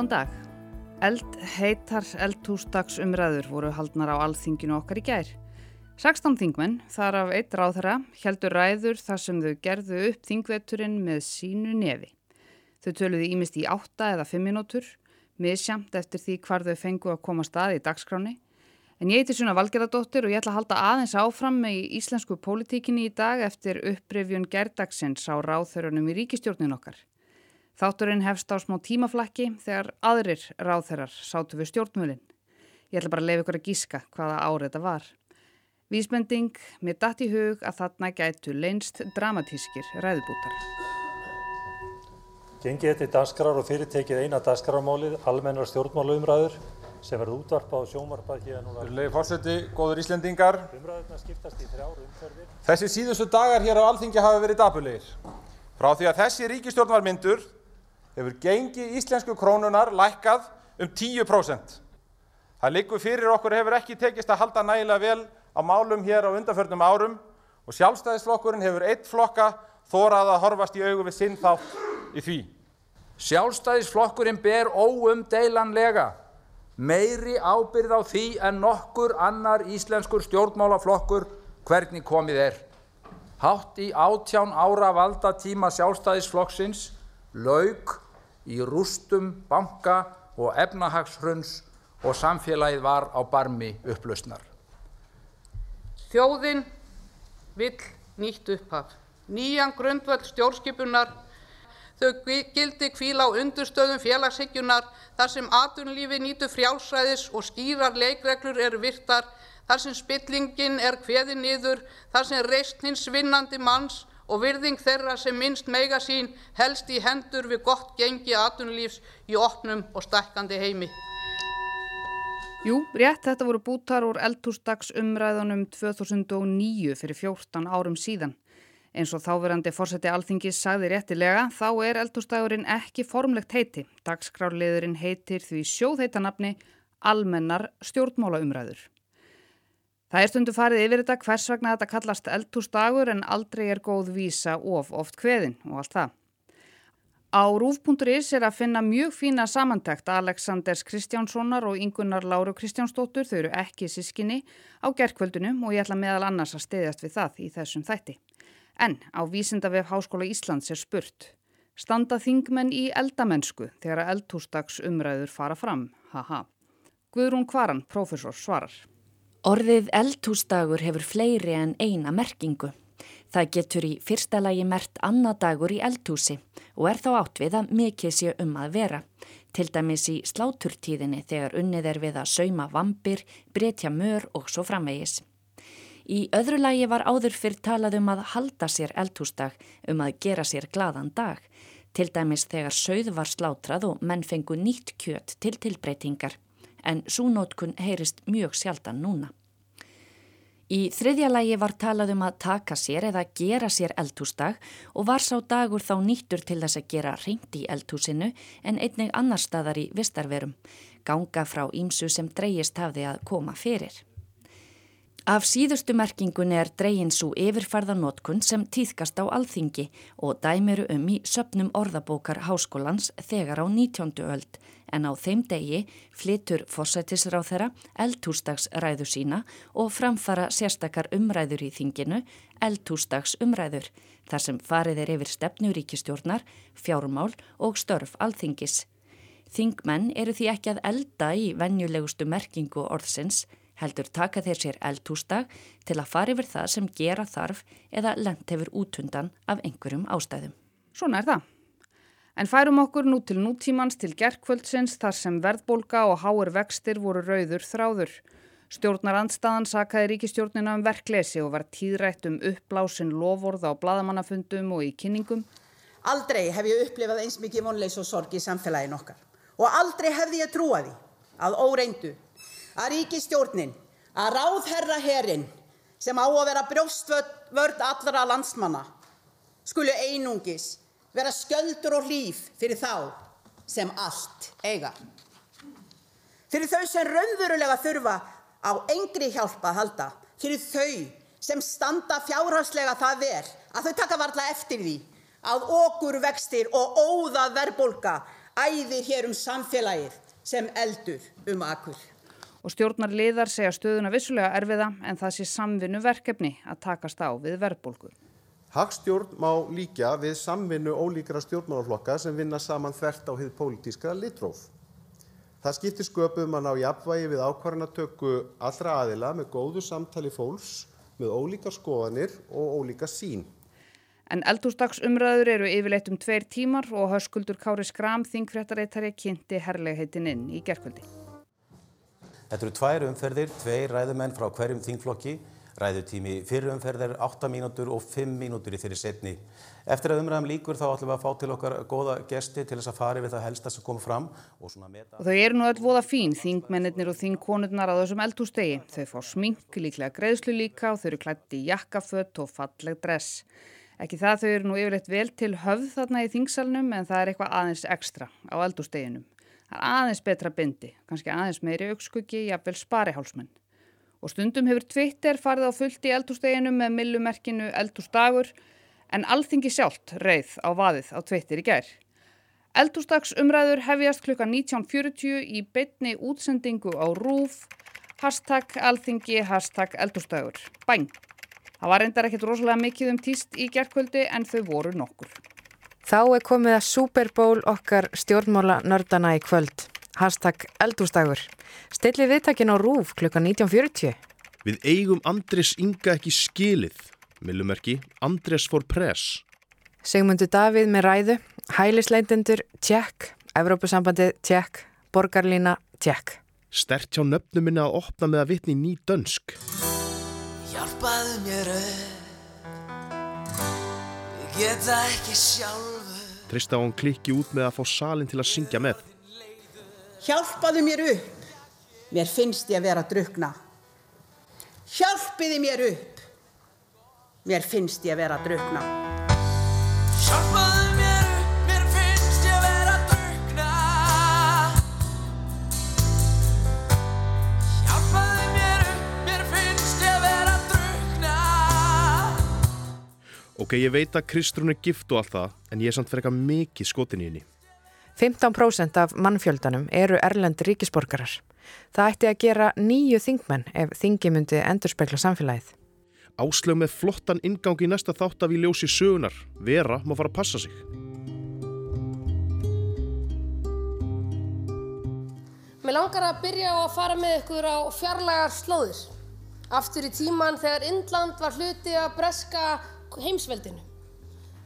Góðan dag. Eld heitar eldhúsdags umræður voru haldnar á alþinginu okkar í gær. 16 þingmenn, þar af eitt ráðherra, heldur ræður þar sem þau gerðu upp þingveturinn með sínu nefi. Þau töluði ímist í 8 eða 5 minútur, misjamt eftir því hvar þau fengu að koma stað í dagskráni. En ég heiti Suna Valgerðardóttir og ég ætla að halda aðeins áfram með í íslensku pólitíkinni í dag eftir upprefjun gerdagsins á ráðherrunum í ríkistjórnin okkar. Þátturinn hefst á smá tímaflakki þegar aðrir ráðherrar sátu við stjórnmölinn. Ég ætla bara að lefa ykkur að gíska hvaða árið þetta var. Vísbending, mér dætt í hug að þarna gætu leinst dramatískir ræðubútar. Gengið þetta danskrar og fyrirtekið eina danskrarmálið, almennar stjórnmálaumræður sem verður útvarpa á sjómarpað hér núna. Virðulegi forseti, góður Íslendingar. Umræðurna skiptast í þrjár umferðir. Þessi síðustu dagar hér á Alþingi hafa verið dapulegir. Frá því að þessi ríkistjórn var myndur hefur gengi íslensku krónunar lækkað um 10%. Það liggur fyrir okkur hefur ekki tekist að halda nægilega vel á málum hér á undanförnum árum og sjálfstæðisflokkurinn hefur eitt flokka þórað að horfast í augu við sinn þátt í því. Sjálfstæðisflokkurinn ber óumdeilanlega meiri ábyrð á því en nokkur annar íslenskur stjórnmálaflokkur hvernig komið er. Hátt í átján ára valdatíma sjálfstæðisflokksins lauk í rústum banka og efnahagshruns og samfélagið var á barmi upplausnar. Þjóðin vill nýtt upphaf, nýjan grundvöld stjórnskipunar, þau gildi kvíla á undurstöðum félagshygjunar þar sem atvinnulífi nýtur frjálsræðis og skýrar leikreglur eru virtar, þar sem spillingin er kveði niður, þar sem reist hins vinnandi manns og virðing þeirra sem minnst mega sín helst í hendur við gott gengi atvinnulífs í opnum og stækkandi heimi. Jú, rétt þetta voru bútar úr eldhúsdags umræðunum 2009 fyrir 14 árum síðan. Eins og þáverandi fórseti alþingis sagði réttilega, þá er eldhúsdagurinn ekki formlegt heiti. Dagskrárliðurinn heitir því sjóðheitanapni almennar stjórnmálaumræður. Það er stundu farið yfir þetta hvers vegna þetta kallast eldhúsdagur en aldrei er góð vísa of oft hveðin og allt það. Á rúf.is er að finna mjög fína samantækt Aleksanders Kristjánssonar og yngunar Láru Kristjánsdóttur, þau eru ekki sískinni, á gerðkvöldunum og ég ætla meðal annars að steyðast við það í þessum þætti. En á Vísindavef Háskóla Íslands er spurt. Standa þingmenn í eldamennsku þegar eldhúsdags umræður fara fram? Haha. Guðrún Kvaran, profesor, svarar. Orðið eldhúsdagur hefur fleiri en eina merkingu. Það getur í fyrsta lagi mert annadagur í eldhúsi og er þá átt við að mikið sé um að vera. Til dæmis í sláturtíðinni þegar unnið er við að sauma vampir, breytja mör og svo framvegis. Í öðru lagi var áður fyrr talað um að halda sér eldhúsdag, um að gera sér gladan dag. Til dæmis þegar sögð var slátrað og menn fengu nýtt kjött til tilbreytingar en súnótkun heyrist mjög sjaldan núna. Í þriðja lægi var talað um að taka sér eða gera sér eldhúsdag og var sá dagur þá nýttur til þess að gera reynd í eldhúsinu en einnig annar staðar í vistarverum, ganga frá ímsu sem dreyist hafði að koma fyrir. Af síðustu merkingun er dreyin svo yfirfarðanótkun sem týðkast á alþingi og dæmiru um í söpnum orðabókar háskólans þegar á 19. öld en á þeim degi flitur forsætisráð þeirra eldhúsdagsræðu sína og framfara sérstakar umræður í þinginu eldhúsdagsumræður þar sem farið er yfir stefnuríkistjórnar, fjármál og störf alþingis. Þingmenn eru því ekki að elda í venjulegustu merkingu orðsins heldur taka þeir sér eldhúsdag til að fara yfir það sem gera þarf eða lent hefur útundan af einhverjum ástæðum. Svona er það. En færum okkur nú til nútímans til gerðkvöldsins þar sem verðbólka og háur vextir voru rauður þráður. Stjórnar andstaðan sakaði ríkistjórnina um verklesi og var tíðrætt um uppblásin lovorð á bladamannafundum og í kynningum. Aldrei hef ég upplifað eins mikið vonleis og sorg í samfélagin okkar og aldrei hefði ég trúaði að óreindu að ríkistjórnin, að ráðherra herin sem á að vera brjóstvörd allra landsmanna skulu einungis vera skjöldur og hlýf fyrir þá sem allt eiga. Fyrir þau sem raunverulega þurfa á engri hjálpa að halda, fyrir þau sem standa fjárhagslega það vel að þau taka varla eftir því að okkur vextir og óða verðbólka æðir hér um samfélagið sem eldur um akkur. Og stjórnar liðar segja stöðuna vissulega erfiða en það sé samvinnu verkefni að takast á við verðbólgu. Hagstjórn má líka við samvinnu ólíkra stjórnmálaflokka sem vinna saman þvert á hið pólitíska litróf. Það skiptir sköpum að ná jafnvægi við ákvarðanatöku allra aðila með góðu samtali fólks, með ólíkar skoðanir og ólíka sín. En eldúsdagsumræður eru yfirleitt um tveir tímar og höskuldur Kári Skram þingfréttareitari kynnti herlegheitin inn í gerkvöldi. Þetta eru tvær umferðir, tveir ræðumenn frá hverjum þingflokki. Ræðutími fyrir umferðir 8 mínútur og 5 mínútur í þeirri setni. Eftir að umræðum líkur þá ætlum við að fá til okkar góða gesti til þess að fari við það helsta sem kom fram. Og, og þau eru nú öll voða fín, þingmennir og þingkonurnar á þessum eldústegi. Þau fá smink, líklega greiðslu líka og þau eru klætt í jakkafött og falleg dress. Ekki það þau eru nú yfirleitt vel til höfð þarna í þingsalunum en það er eitthvað aðeins ekstra á eldústeginum. Það er aðeins betra bindi, kannski aðeins meiri aukskuggi, jafnvel sparihálsmenn. Og stundum hefur Twitter farið á fullt í eldústeginum með millumerkinu eldúsdagur en alþingi sjálft reið á vaðið á Twitter í gær. Eldúsdags umræður hefjast klukka 19.40 í beitni útsendingu á RÚF, hashtag alþingi, hashtag eldúsdagur. Bæn! Það var reyndar ekkert rosalega mikið um týst í gerðkvöldi en þau voru nokkur. Þá er komið að Super Bowl okkar stjórnmála nördana í kvöld. Hashtag eldústagur. Stilli viðtakin á Rúf klukka 19.40. Við eigum Andres Inga ekki skilið. Millumerki Andres for Press. Segmundu Davíð með ræðu. Hælisleitendur, tjekk. Evrópusambandið, tjekk. Borgarlína, tjekk. Stert hjá nöfnum minna að opna með að vitni ný dönsk hjálpaðu mér upp Ég geta ekki sjálfu Trista á hann klikki út með að fá salin til að syngja með. Hjálpaðu mér upp. Mér finnst ég að vera að drukna Hjálpiði mér upp. Mér finnst ég að vera að drukna Hjálpaðu Ok, ég veit að Kristrún er gift og allt það, en ég er samt fyrir eitthvað mikið skotin í henni. 15% af mannfjöldanum eru erlendi ríkisborgarar. Það ætti að gera nýju þingmenn ef þingi myndi endurspegla samfélagið. Áslög með flottan ingang í næsta þátt af í ljósi sögunar. Vera má fara að passa sig. Mér langar að byrja á að fara með ykkur á fjarlagar slóðir. Aftur í tíman þegar Indland var hluti að breska heimsveldinu.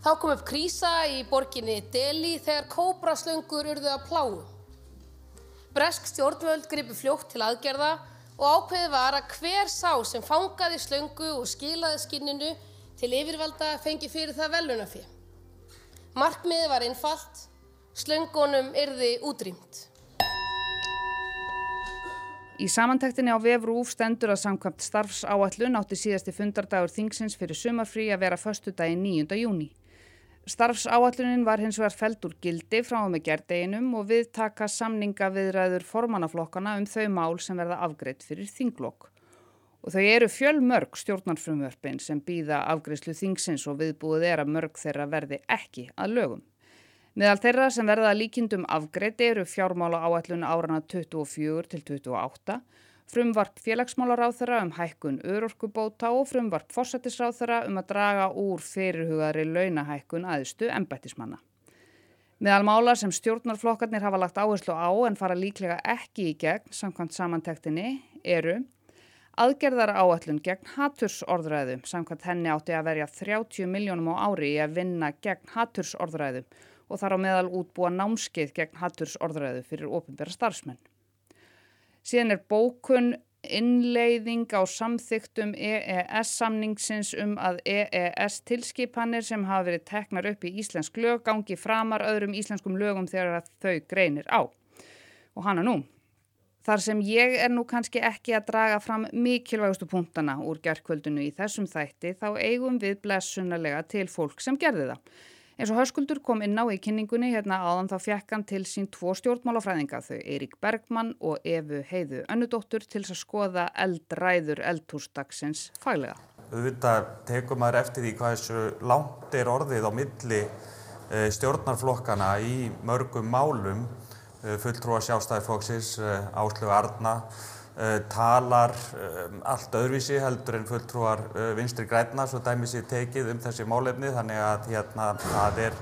Þá kom upp krísa í borginni Delhi þegar kóbraslöngur urðu að pláu. Bresk stjórnvöld gripu fljótt til aðgerða og ákveði var að hver sá sem fangaði slöngu og skilaði skinninu til yfirvalda fengi fyrir það velunafið. Markmiði var einfalt, slöngunum yrði útrýmt. Í samantektinni á vefrúf stendur að samkvæmt starfsáallun átti síðasti fundardagur þingsins fyrir sumarfrí að vera förstu dagi 9. júni. Starfsáallunin var hins vegar feld úr gildi frá og með gerdeginum og viðtaka samninga viðræður formannaflokkana um þau mál sem verða afgreitt fyrir þinglokk. Og þau eru fjölmörg stjórnarfrumvörpin sem býða afgreyslu þingsins og viðbúið er að mörg þeirra verði ekki að lögum. Meðal þeirra sem verða líkindum afgreiti eru fjármála áallun árana 24 til 28, frumvarp félagsmálaráþara um hækkun örorkubóta og frumvarp fósættisráþara um að draga úr fyrirhugari launahækkun aðistu embættismanna. Meðal mála sem stjórnarflokkarnir hafa lagt áherslu á en fara líklega ekki í gegn samkvæmt samantektinni eru aðgerðara áallun gegn hattursorðræðu samkvæmt henni átti að verja 30 miljónum á ári í að vinna gegn hattursorðræðu og þar á meðal útbúa námskeið gegn hattursorðræðu fyrir ofinbæra starfsmenn. Síðan er bókun innleiðing á samþyktum EES-samningsins um að EES-tilskipanir sem hafa verið teknar upp í íslensk lög gangi framar öðrum íslenskum lögum þegar þau greinir á. Og hana nú. Þar sem ég er nú kannski ekki að draga fram mikilvægustu punktana úr gerðkvöldinu í þessum þætti þá eigum við blessunarlega til fólk sem gerði það. Eins og Hörskuldur kom inn á í kynningunni hérna áðan þá fjekk hann til sín tvo stjórnmálafræðinga þau Eirík Bergmann og Efu Heiðu Önnudóttur til að skoða eldræður eldhúsdagsins fælega. Þetta tekur maður eftir því hvað þessu langt er orðið á milli eh, stjórnarflokkana í mörgum málum. Eh, Fulltrúa sjálfstæðiflokksins, Áslögu Arna, eh, talar eh, allt öðruvísi heldur en fulltrúar eh, vinstri græna svo dæmi sér tekið um þessi málefni þannig að hérna, það er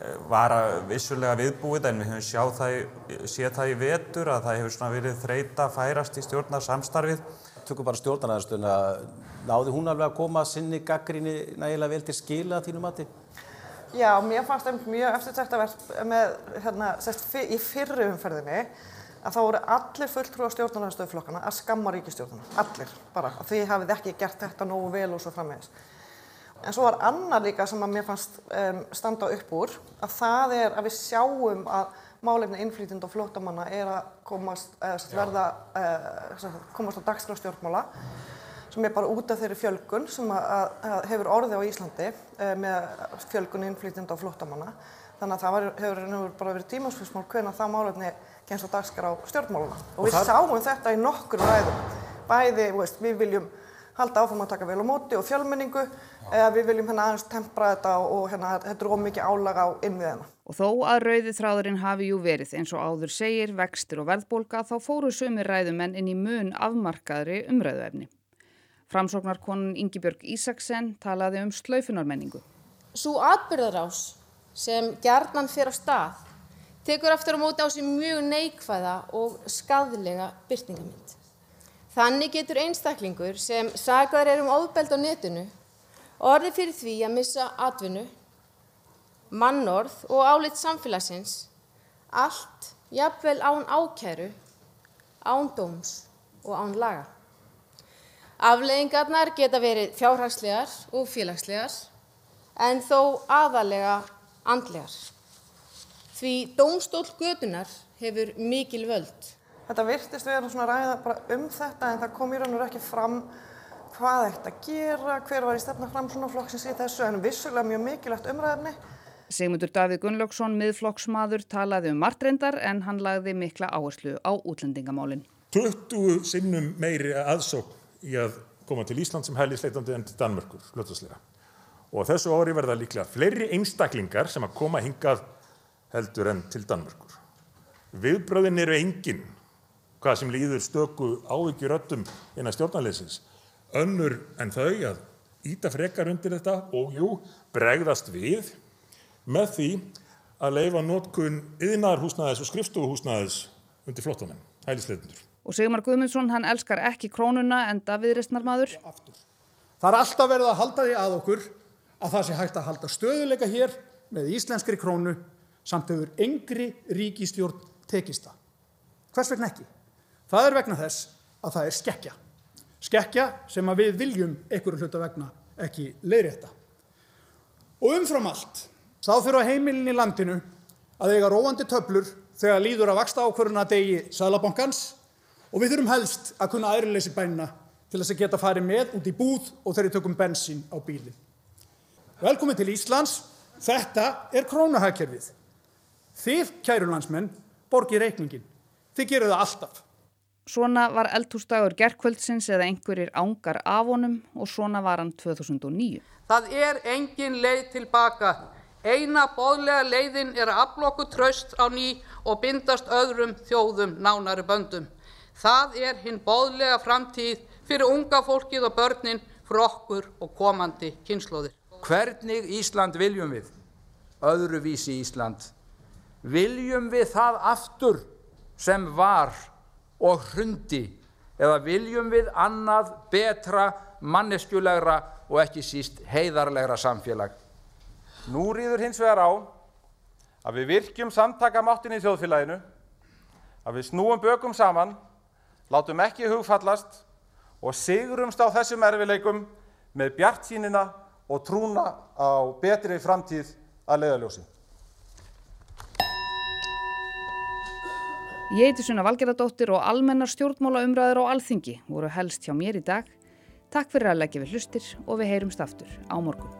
eh, var að vissulega viðbúið en við höfum sjá það, séð það í vetur að það hefur svona verið þreita færast í stjórnarsamstarfið. Tökum bara stjórnarnaðarstöðuna, náði hún alveg að koma sinni gaggrinni nægilega vel til skila að þínu mati? Já, mér fannst einmitt mjög eftirtæktavert með, hérna, sérst, í fyrri umferðinni að þá voru allir fulltrúar stjórnarnarstöðuflokkana að skamma ríkistjórnuna, allir bara, að því hafið ekki gert þetta nógu vel og svo framvegis. En svo var annað líka sem að mér fannst um, standa upp úr, að það er að við sjáum að málefni innflýtind og flótamanna er að komast, eða, sagt, verða, sem sagt, komast á dagskrá stjórnmála sem er bara út af þeirri fjölgun sem að, að, hefur orðið á Íslandi uh, með fjölgun innflýtind og flótamanna. Þannig að það var, hefur, hefur bara verið tímansfjörsmál hvernig það málefni kemst á dagskrá stjórnmáluna. Og, Og við það- sáum þetta í nokkur ræðum. Bæði, veist, við viljum halda áfram að taka vel á móti og fjölmenningu eða við viljum hérna aðeins tempra þetta og, og hérna þetta er ómikið álag á innviðina. Og þó að rauði þráðurinn hafi jú verið eins og áður segir, vextir og verðbólka þá fóru sumir ræðumenn inn í mun afmarkaðri umræðuefni. Framsóknarkonan Ingibjörg Ísaksen talaði um slaufunarmenningu. Svo atbyrðarás sem gjarnan fyrir á stað tekur aftur á móti á sig mjög neikvæða og skadlega byrtingamind. Þannig getur einstaklingur sem sagðar er um ofbeld á netinu orðið fyrir því að missa atvinnu, mannorð og álit samfélagsins, allt jafnvel án ákæru, án dóms og án laga. Afleðingarnar geta verið fjárhagslegar og félagslegar en þó aðalega andlegar. Því dómstól gödunar hefur mikil völd. Þetta virtist vera svona ræða bara um þetta en það kom í raun og ekki fram hvað ætti að gera, hver var í stefna fram svona flokksins í þessu en vissulega mjög mikilvægt umræðefni. Sigmundur Davíð Gunnlaugsson, miðflokksmaður, talaði um martreyndar en hann lagði mikla áherslu á útlendingamálin. 20 sinnum meiri aðsókn í að koma til Ísland sem hælisleitandi en til Danmörkur, hlutastlega. Og þessu ári verða líklega fleiri einstaklingar sem að koma hingað heldur en til Danmörkur. Viðbröðin eru engin, hvað sem líður stöku áhyggjuröttum innan stjórnarleysins, önnur en þau að íta frekar undir þetta og jú, bregðast við með því að leifa notkun yðnaðarhúsnæðis og skrifstofuhúsnæðis undir flottamenn, hælisleitundur. Og Sigmar Guðmundsson, hann elskar ekki krónuna enda viðreistnarmadur. Það er alltaf verið að halda því að okkur að það sé hægt að halda stöðuleika hér með íslenskri krónu samt hefur engri ríkistjórn tekist það. Hvers vegna ekki? Það er vegna þess að það er skekkja. Skekkja sem að við viljum einhverju hluta vegna ekki leiðrétta. Og umfram allt, þá þurfa heimilin í landinu að eiga róandi töflur þegar líður að vaksta ákvöruna degi Sælabankans og við þurfum helst að kunna aðrileysi bænina til þess að geta farið með út í búð og þegar við tökum bensín á bílinn. Velkomin til Íslands, þetta er krónahagkerfið. Þið, kæru landsmenn, borgið reikningin. Þið gerir það alltaf. Svona var eldhúsdagur gerkvöldsins eða einhverjir ángar af honum og svona var hann 2009. Það er engin leið tilbaka. Eina bóðlega leiðin er að afla okkur traust á ný og bindast öðrum þjóðum nánari böndum. Það er hinn bóðlega framtíð fyrir unga fólkið og börnin, fyrir okkur og komandi kynnslóðir. Hvernig Ísland viljum við? Öðruvísi Ísland. Viljum við það aftur sem var og hrundi eða viljum við annað, betra, manneskjulegra og ekki síst heiðarlegra samfélag? Nú rýður hins vegar á að við virkjum samtakamáttin í þjóðfélaginu, að við snúum bökum saman, látum ekki hugfallast og sigrumst á þessum erfileikum með bjartsýnina og trúna á betri framtíð að leiðaljósi. Ég heiti Sunna Valgerðardóttir og almennar stjórnmála umræður á Alþingi voru helst hjá mér í dag. Takk fyrir að leggja við hlustir og við heyrumst aftur á morgun.